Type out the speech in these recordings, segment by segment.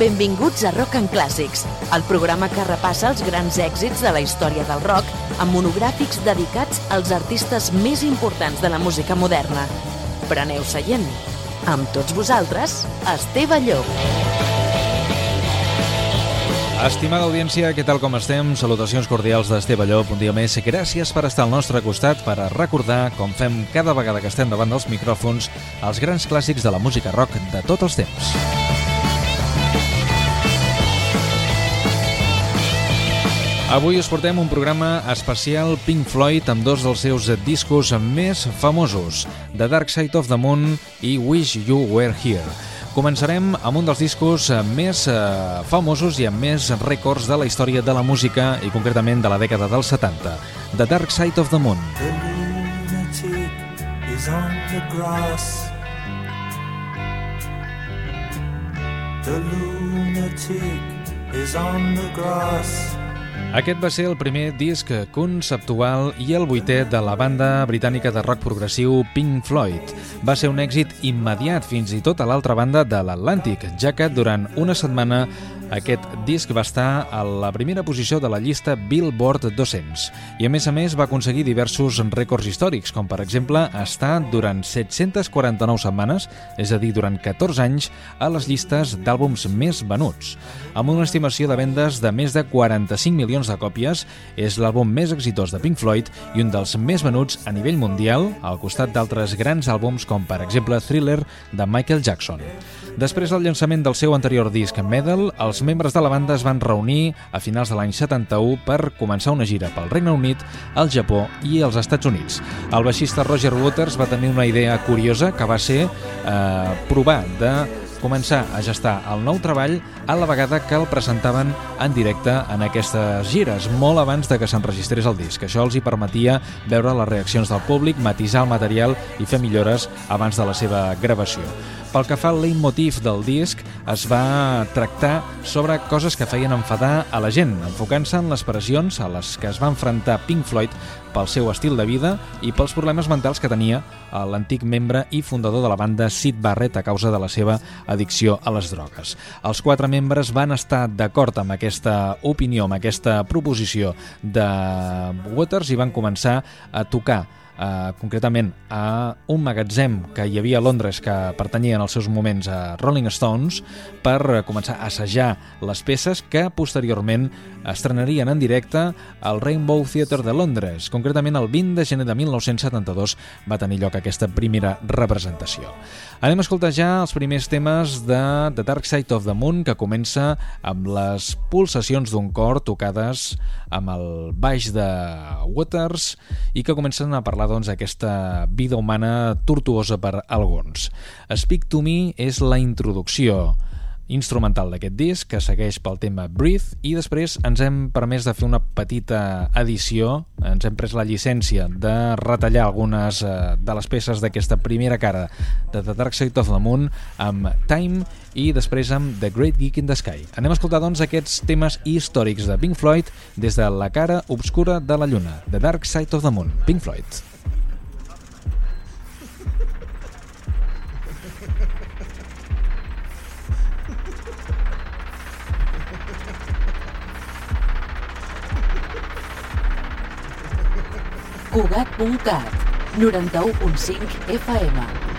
Benvinguts a Rock and Clàssics, el programa que repassa els grans èxits de la història del rock amb monogràfics dedicats als artistes més importants de la música moderna. Preneu seient. Amb tots vosaltres, Esteve Llop. Estimada audiència, què tal com estem? Salutacions cordials d'Esteve Llop, un dia més. Gràcies per estar al nostre costat, per recordar, com fem cada vegada que estem davant dels micròfons, els grans clàssics de la música rock de tots els temps. Avui us portem un programa especial Pink Floyd amb dos dels seus discos més famosos, The Dark Side of the Moon i Wish You Were Here. Començarem amb un dels discos més eh, famosos i amb més rècords de la història de la música i concretament de la dècada dels 70, The Dark Side of the Moon. The lunatic is on the grass The lunatic is on the grass aquest va ser el primer disc conceptual i el vuitè de la banda britànica de rock progressiu Pink Floyd. Va ser un èxit immediat fins i tot a l'altra banda de l'Atlàntic, ja que durant una setmana aquest disc va estar a la primera posició de la llista Billboard 200 i a més a més va aconseguir diversos rècords històrics, com per exemple estar durant 749 setmanes, és a dir, durant 14 anys, a les llistes d'àlbums més venuts. Amb una estimació de vendes de més de 45 milions de còpies, és l'àlbum més exitós de Pink Floyd i un dels més venuts a nivell mundial, al costat d'altres grans àlbums com per exemple Thriller de Michael Jackson. Després del llançament del seu anterior disc Medal, els membres de la banda es van reunir a finals de l'any 71 per començar una gira pel Regne Unit, el Japó i els Estats Units. El baixista Roger Waters va tenir una idea curiosa que va ser eh, provar de començar a gestar el nou treball a la vegada que el presentaven en directe en aquestes gires, molt abans de que s'enregistrés el disc. Això els hi permetia veure les reaccions del públic, matisar el material i fer millores abans de la seva gravació. Pel que fa al leitmotiv del disc, es va tractar sobre coses que feien enfadar a la gent, enfocant-se en les pressions a les que es va enfrontar Pink Floyd pel seu estil de vida i pels problemes mentals que tenia l'antic membre i fundador de la banda Sid Barrett a causa de la seva addicció a les drogues. Els quatre membres van estar d'acord amb aquesta opinió, amb aquesta proposició de Waters i van començar a tocar eh, concretament a un magatzem que hi havia a Londres que pertanyia en els seus moments a Rolling Stones per començar a assajar les peces que posteriorment estrenarien en directe al Rainbow Theatre de Londres. Concretament el 20 de gener de 1972 va tenir lloc aquesta primera representació. Anem a escoltar ja els primers temes de The Dark Side of the Moon que comença amb les pulsacions d'un cor tocades amb el baix de Waters i que comencen a parlar doncs, aquesta vida humana tortuosa per alguns. Speak to Me és la introducció instrumental d'aquest disc, que segueix pel tema Breathe, i després ens hem permès de fer una petita edició, ens hem pres la llicència de retallar algunes eh, de les peces d'aquesta primera cara de The Dark Side of the Moon amb Time i després amb The Great Geek in the Sky. Anem a escoltar doncs aquests temes històrics de Pink Floyd des de la cara obscura de la lluna, The Dark Side of the Moon, Pink Floyd. Cugat.cat 91.5 FM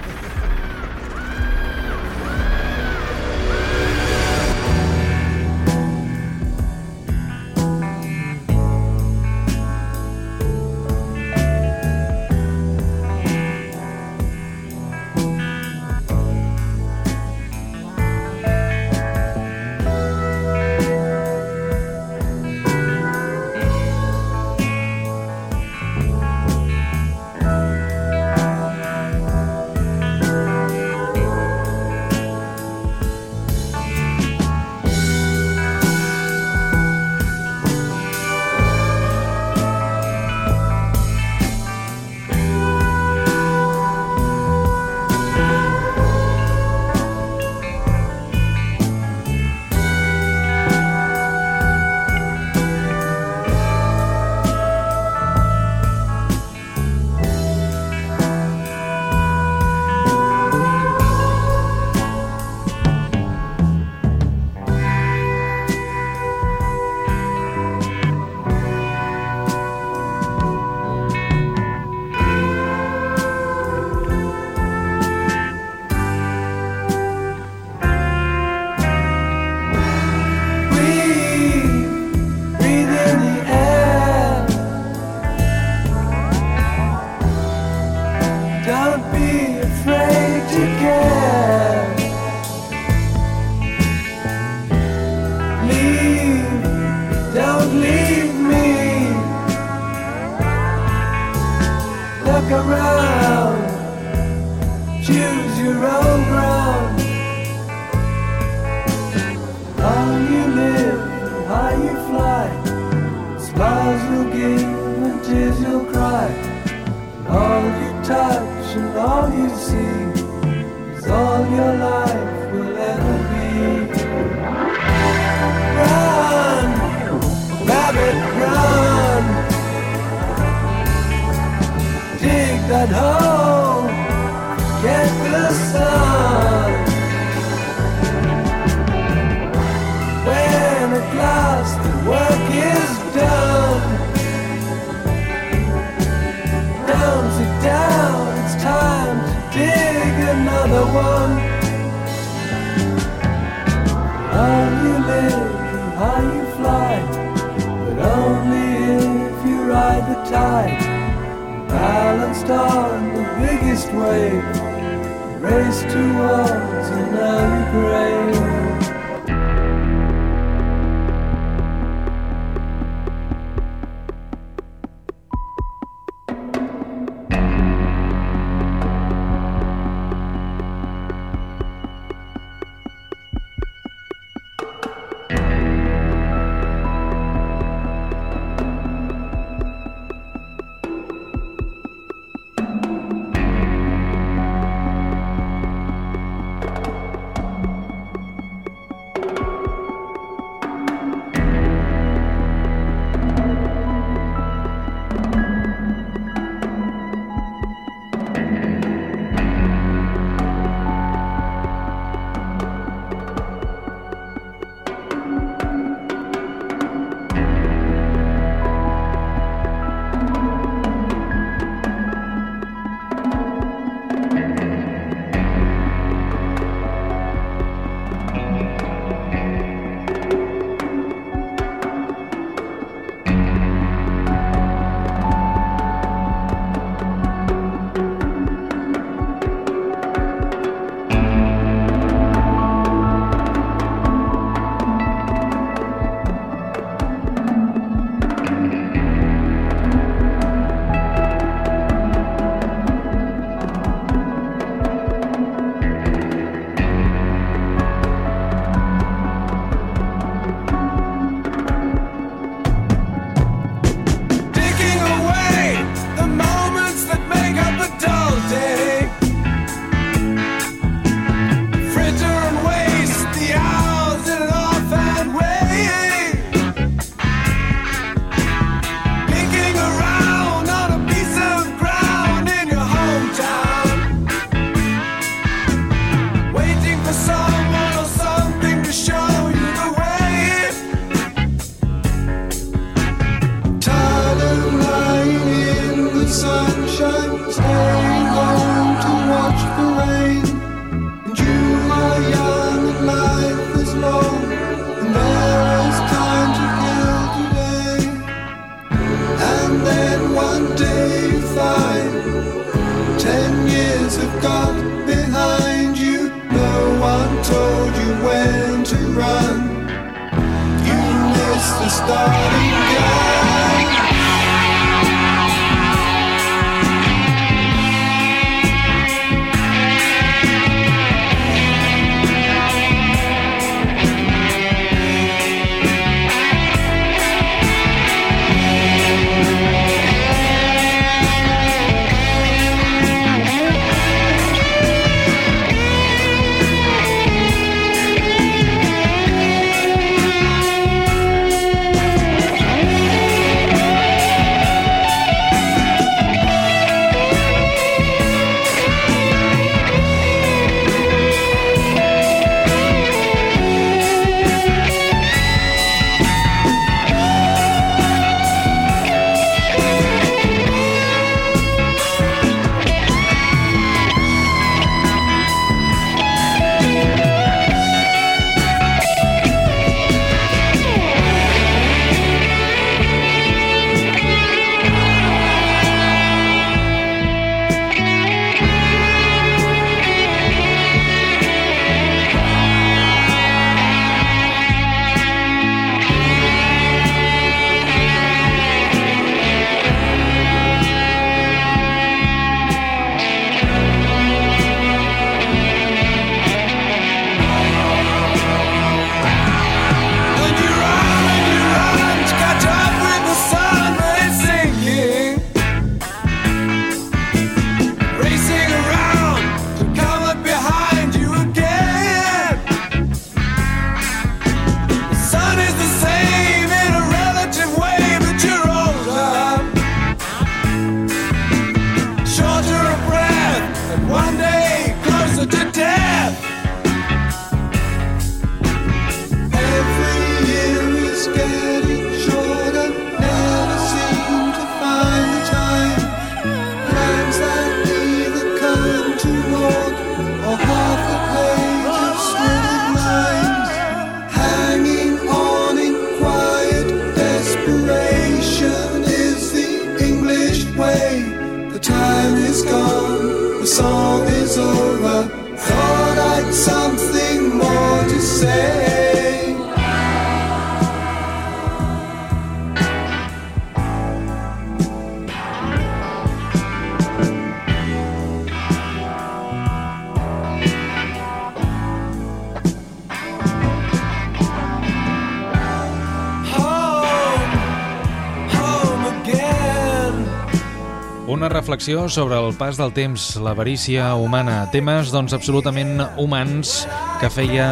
Una reflexió sobre el pas del temps, l'avarícia humana, temes doncs absolutament humans que feia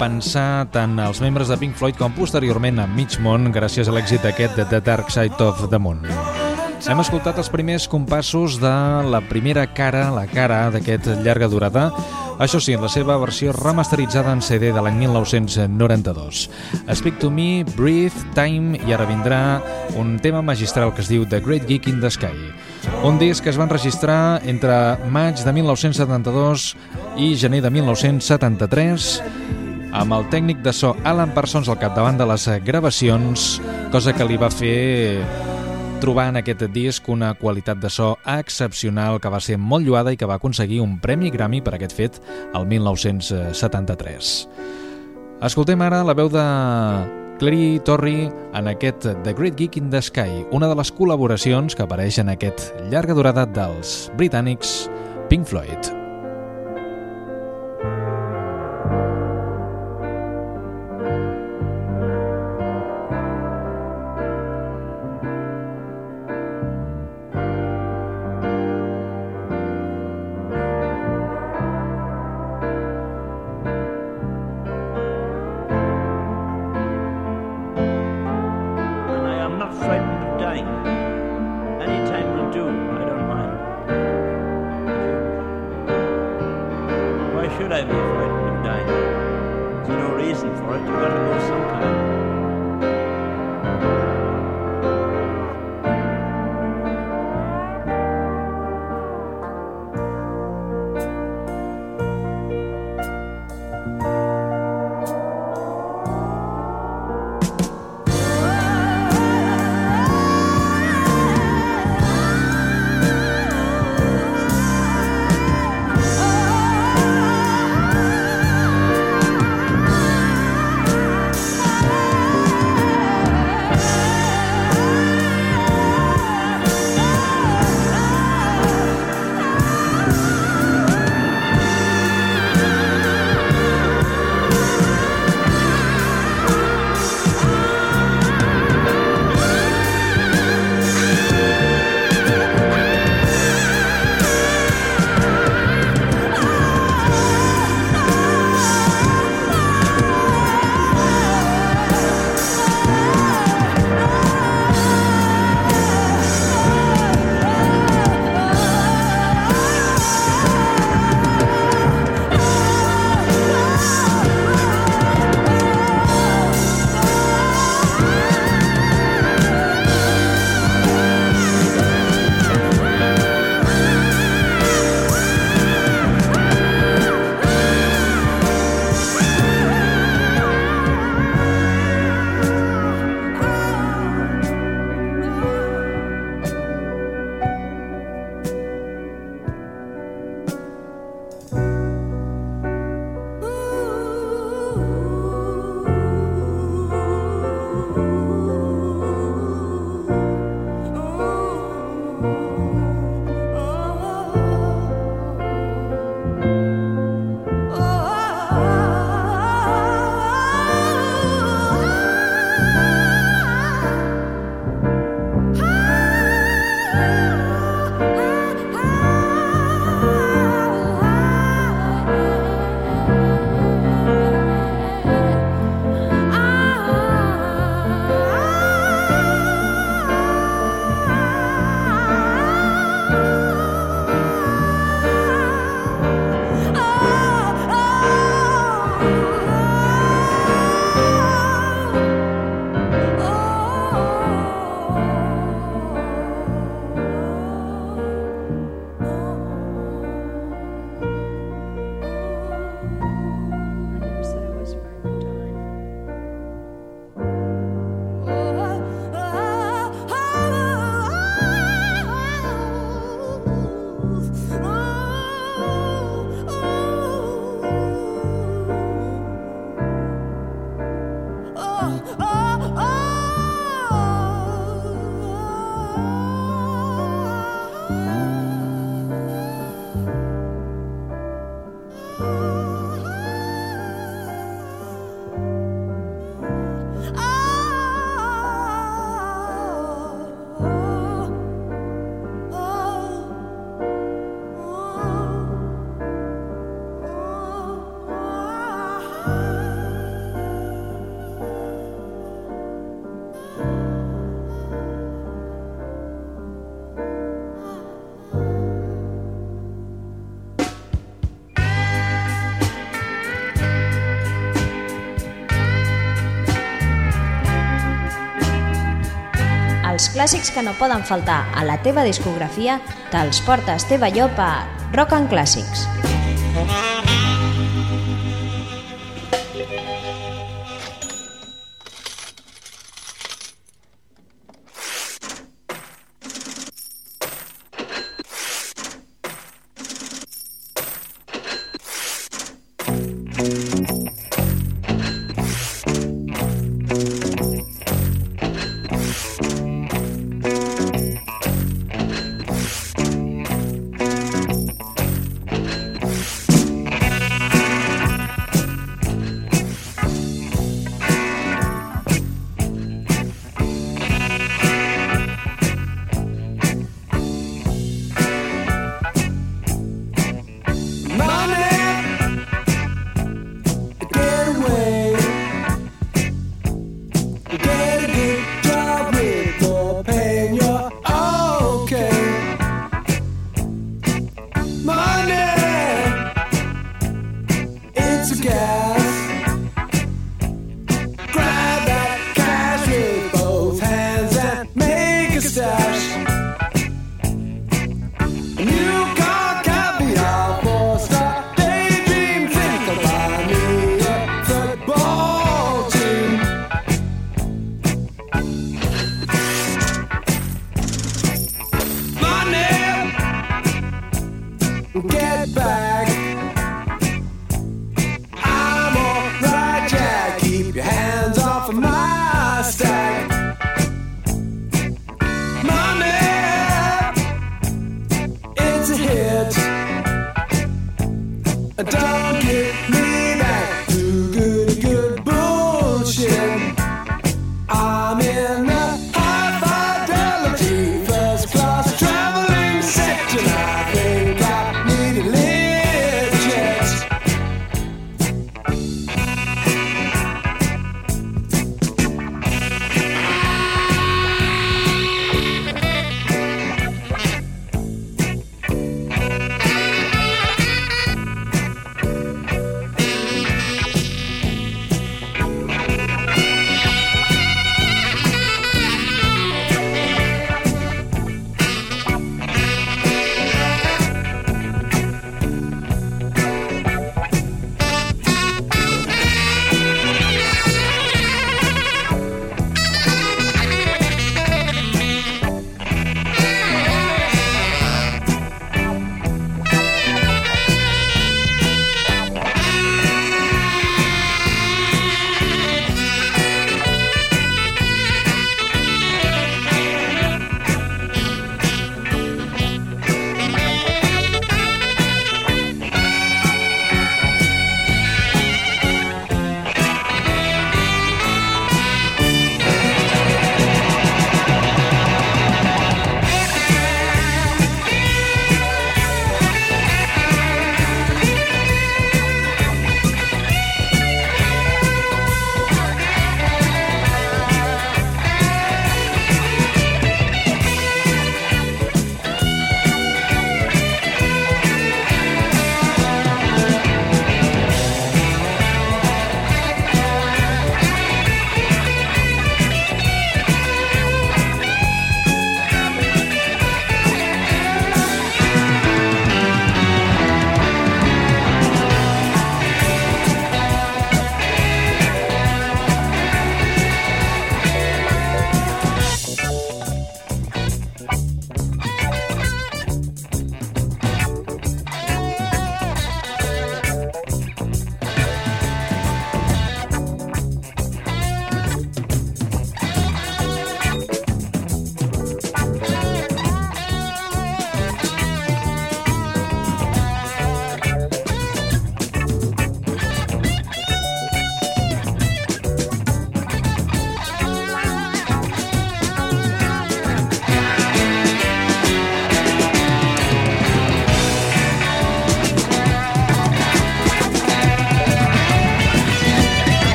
pensar tant als membres de Pink Floyd com posteriorment a mig món gràcies a l'èxit aquest de The Dark Side of the Moon. Hem escoltat els primers compassos de la primera cara, la cara d'aquest llarga durada, això sí, en la seva versió remasteritzada en CD de l'any 1992. Speak to Me, Breathe, Time i ara vindrà un tema magistral que es diu The Great Geek in the Sky. Un disc que es va enregistrar entre maig de 1972 i gener de 1973 amb el tècnic de so Alan Parsons al capdavant de les gravacions, cosa que li va fer trobar en aquest disc una qualitat de so excepcional que va ser molt lluada i que va aconseguir un Premi Grammy per aquest fet el 1973. Escoltem ara la veu de Clary Torrey en aquest The Great Geek in the Sky, una de les col·laboracions que apareix en aquest llarga durada dels britànics Pink Floyd. Clàssics que no poden faltar a la teva discografia te'ls porta Esteve Llop a Rock and Clàssics. Aquest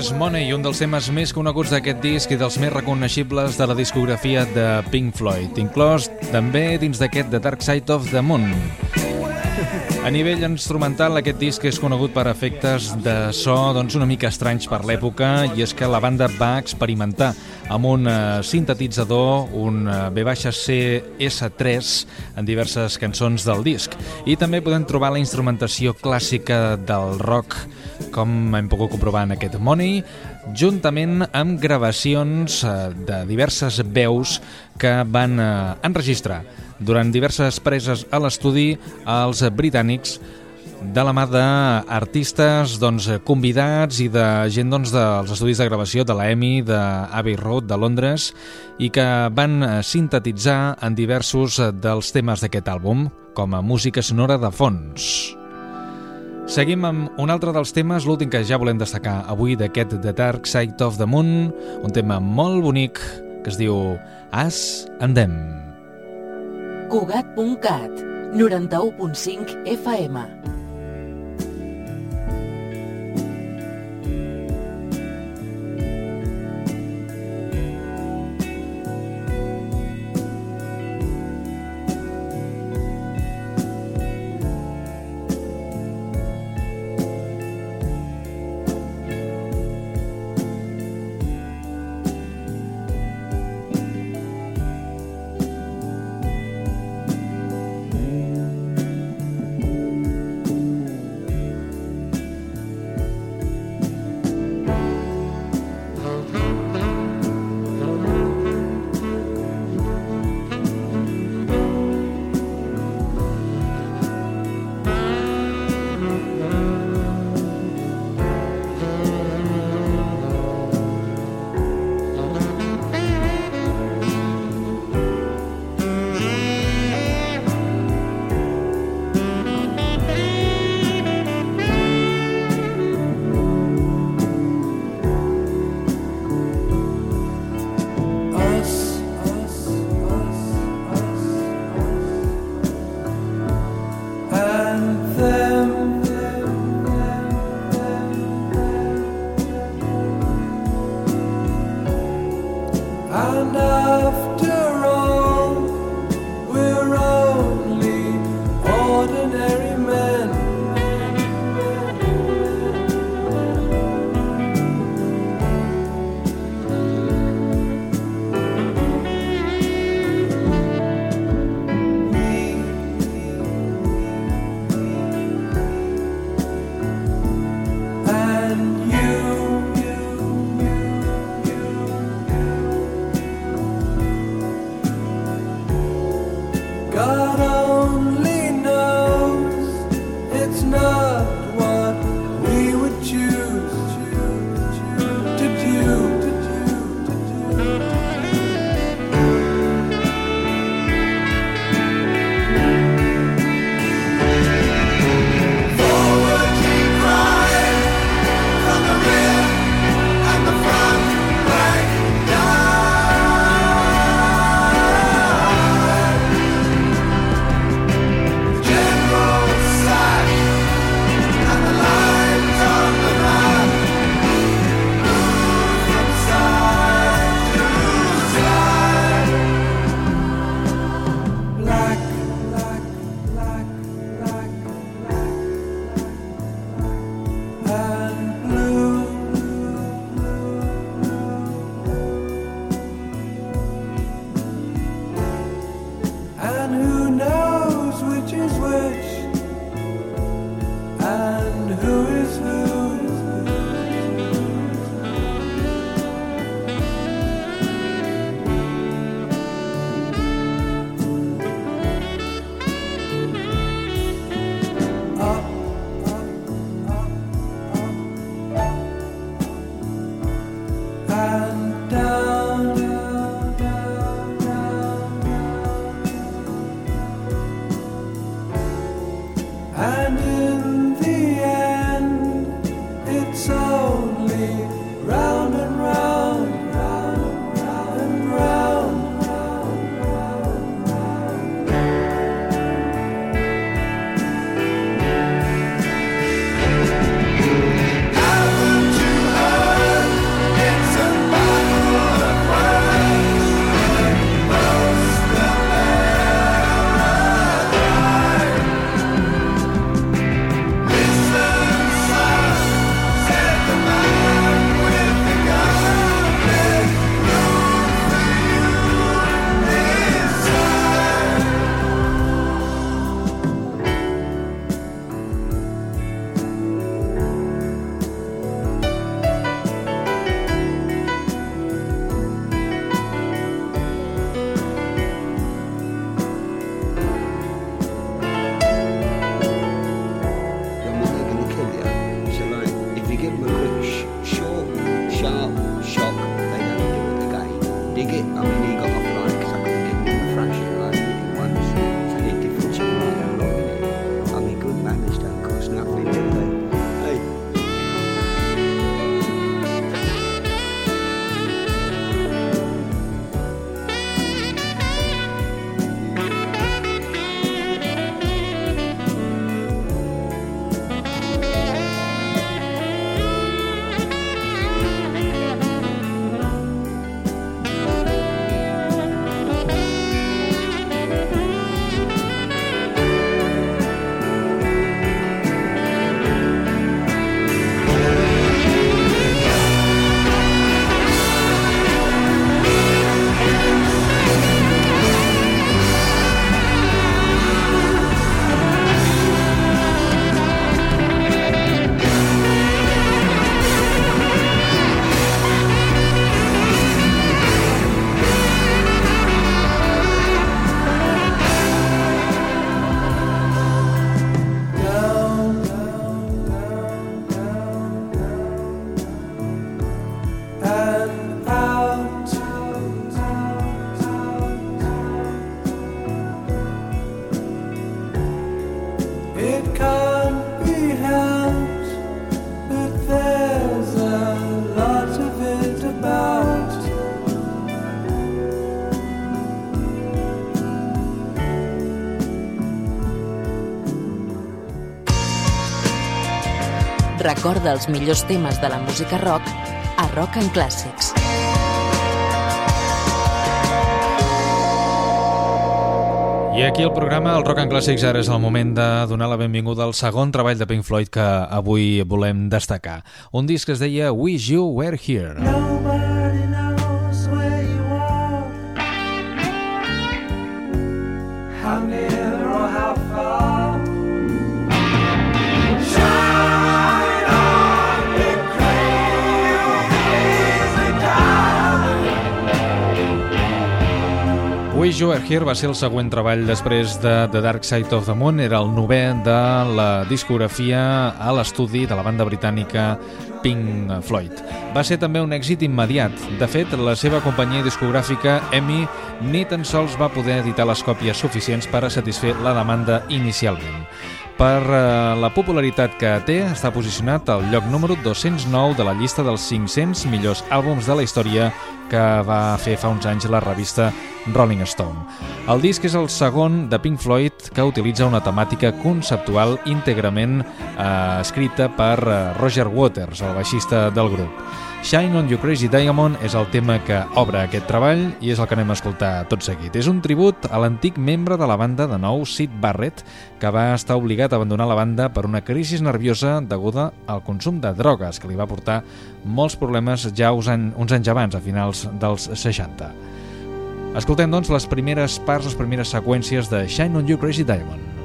és Money, un dels temes més coneguts d'aquest disc i dels més reconeixibles de la discografia de Pink Floyd, inclòs també dins d'aquest The Dark Side of the Moon. A nivell instrumental, aquest disc és conegut per efectes de so doncs, una mica estranys per l'època i és que la banda va experimentar amb un uh, sintetitzador, un uh, B-C S3 en diverses cançons del disc. I també podem trobar la instrumentació clàssica del rock com hem pogut comprovar en aquest Money, juntament amb gravacions eh, de diverses veus que van eh, enregistrar durant diverses preses a l'estudi als britànics de la mà d'artistes doncs, convidats i de gent doncs, dels estudis de gravació de la EMI, d'Abbey Road, de Londres, i que van eh, sintetitzar en diversos dels temes d'aquest àlbum, com a música sonora de fons. Seguim amb un altre dels temes, l'últim que ja volem destacar avui d'aquest The Dark Side of the Moon, un tema molt bonic que es diu As and Them. Cugat.cat 91.5 FM and after recorda els millors temes de la música rock a Rock and Classics. I aquí el programa, el Rock and Classics, ara és el moment de donar la benvinguda al segon treball de Pink Floyd que avui volem destacar. Un disc que es deia Wish You Were Here. Nobody Wish You Were Here va ser el següent treball després de The Dark Side of the Moon, era el novè de la discografia a l'estudi de la banda britànica Pink Floyd. Va ser també un èxit immediat. De fet, la seva companyia discogràfica, EMI, ni tan sols va poder editar les còpies suficients per a satisfer la demanda inicialment. Per eh, la popularitat que té, està posicionat al lloc número 209 de la llista dels 500 millors àlbums de la història que va fer fa uns anys la revista Rolling Stone. El disc és el segon de Pink Floyd que utilitza una temàtica conceptual íntegrament eh, escrita per eh, Roger Waters, el baixista del grup. Shine on You Crazy Diamond és el tema que obre aquest treball i és el que anem a escoltar tot seguit. És un tribut a l'antic membre de la banda de nou, Sid Barrett, que va estar obligat a abandonar la banda per una crisi nerviosa deguda al consum de drogues, que li va portar molts problemes ja uns anys abans, a finals dels 60. Escoltem, doncs, les primeres parts, les primeres seqüències de Shine on You Crazy Diamond.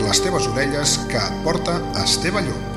Les teves orelles que porta Esteve Llop.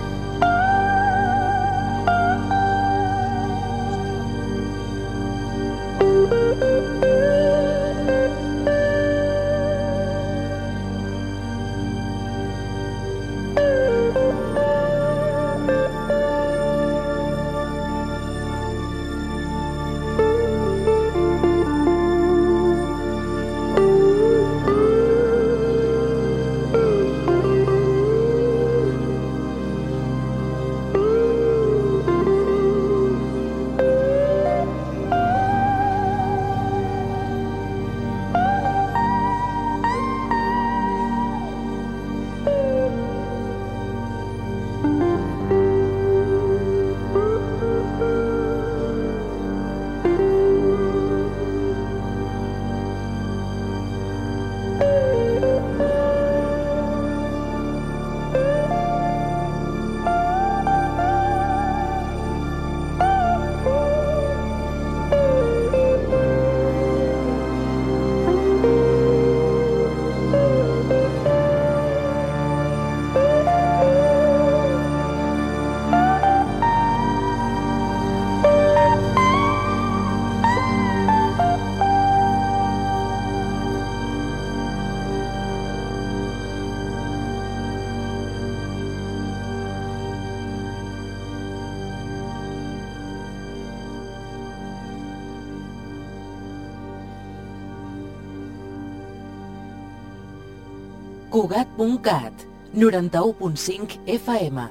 Cugat.cat 91.5 FM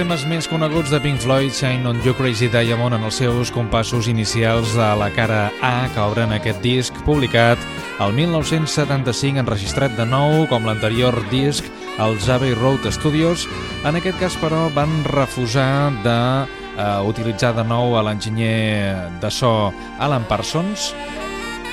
Temes més coneguts de Pink Floyd, Shine on You Crazy Diamond, en els seus compassos inicials a la cara A que obren aquest disc, publicat el 1975, enregistrat de nou com l'anterior disc als Abbey Road Studios. En aquest cas, però, van refusar de eh, utilitzar de nou a l'enginyer de so Alan Parsons,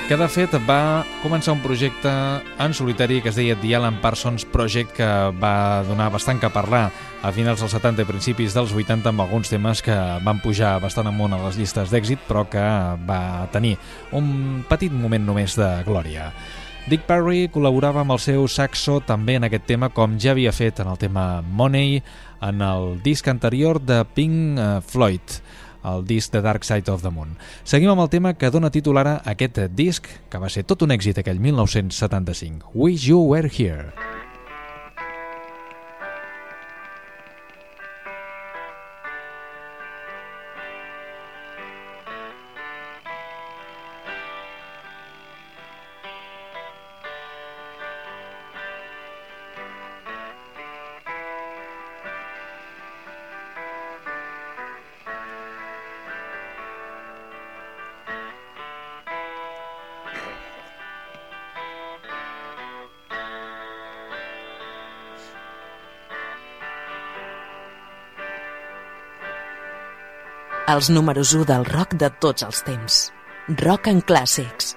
que de fet va començar un projecte en solitari que es deia The Alan Parsons Project que va donar bastant que parlar a finals dels 70 i principis dels 80 amb alguns temes que van pujar bastant amunt a les llistes d'èxit però que va tenir un petit moment només de glòria. Dick Parry col·laborava amb el seu saxo també en aquest tema com ja havia fet en el tema Money en el disc anterior de Pink eh, Floyd el disc de Dark Side of the Moon. Seguim amb el tema que dona títol ara aquest disc, que va ser tot un èxit aquell 1975. Wish You Were Here. Els números 1 del rock de tots els temps. Rock en clàssics.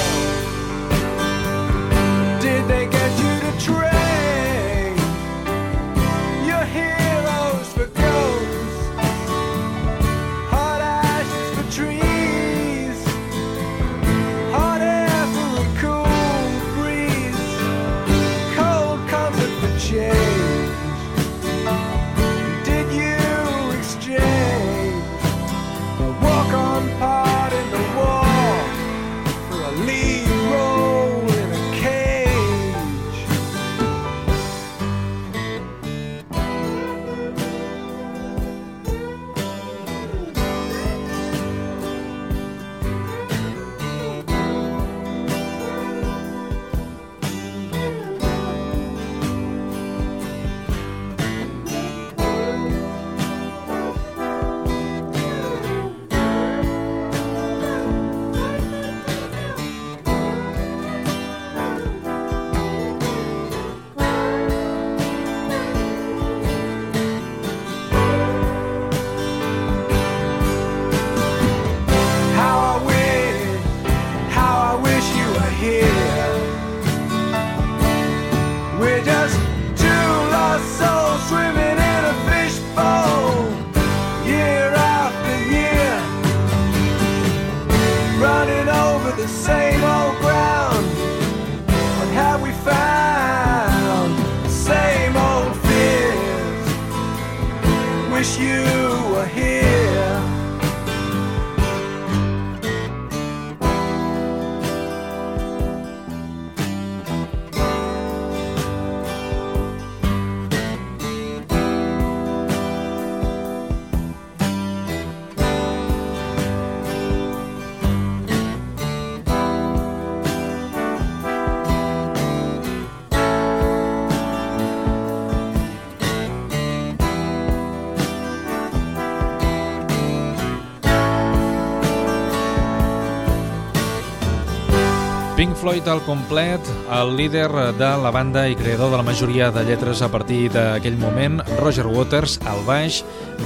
Floyd al complet, el líder de la banda i creador de la majoria de lletres a partir d'aquell moment, Roger Waters al baix,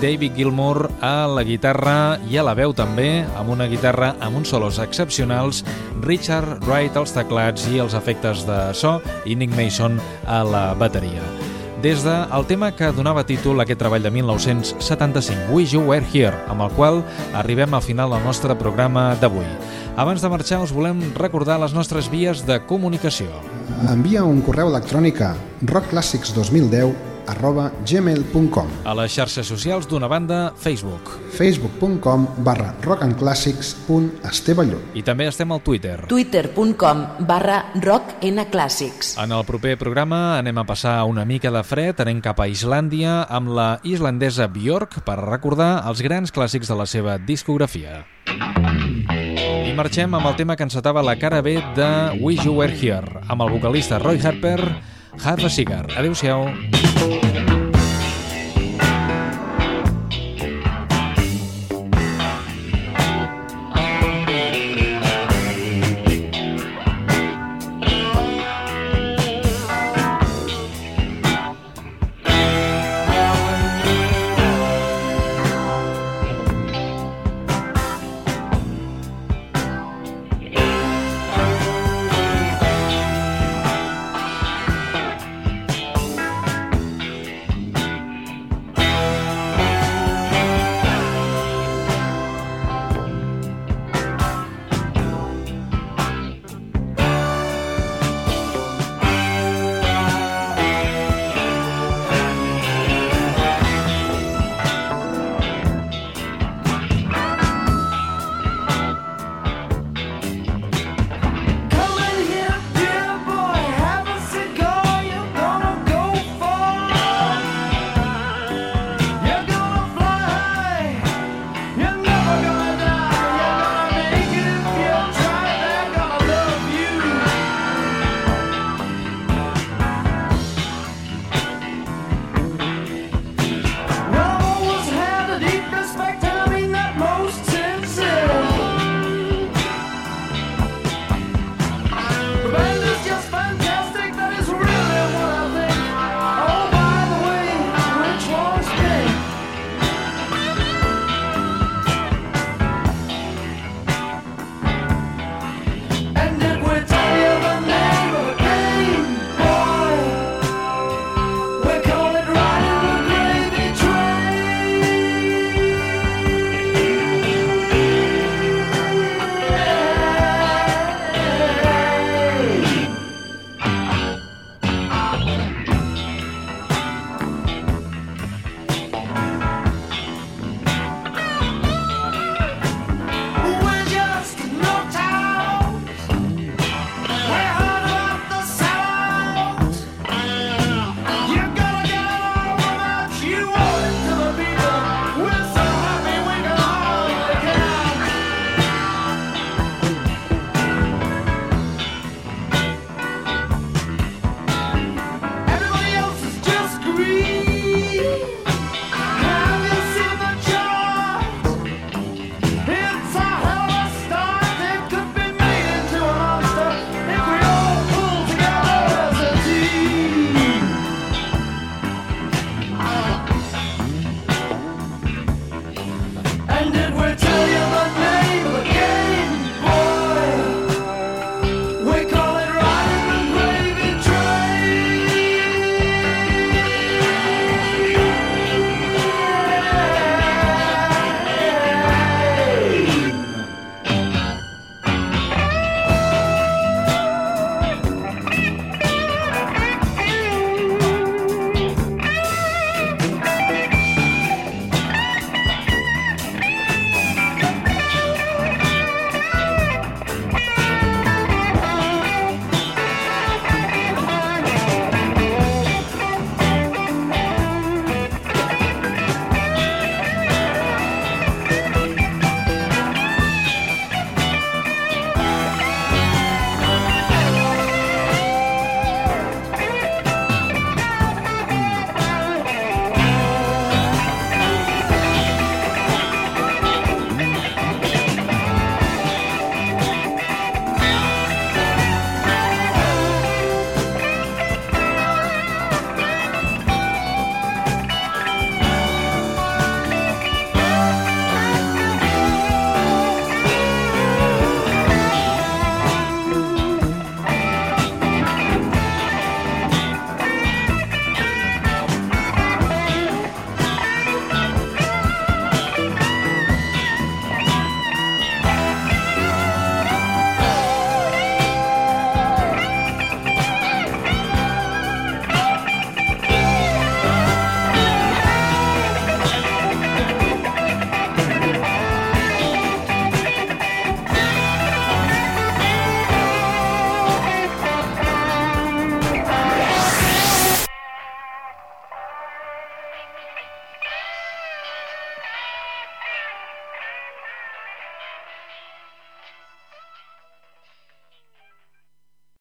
David Gilmour a la guitarra i a la veu també, amb una guitarra amb uns solos excepcionals, Richard Wright als teclats i els efectes de so i Nick Mason a la bateria. Des del de tema que donava títol a aquest treball de 1975, Wish You Were Here, amb el qual arribem al final del nostre programa d'avui. Abans de marxar us volem recordar les nostres vies de comunicació. Envia un correu electrònic a rockclassics2010 arroba gmail.com A les xarxes socials d'una banda, Facebook. facebook.com barra rockandclassics.esteballó I també estem al Twitter. twitter.com barra rocknclàssics. En el proper programa anem a passar una mica de fred, anem cap a Islàndia amb la islandesa Björk per recordar els grans clàssics de la seva discografia. Marxem amb el tema que encetava la cara B de Wish You Were Here, amb el vocalista Roy Harper, Have a Cigar. Adéu-siau.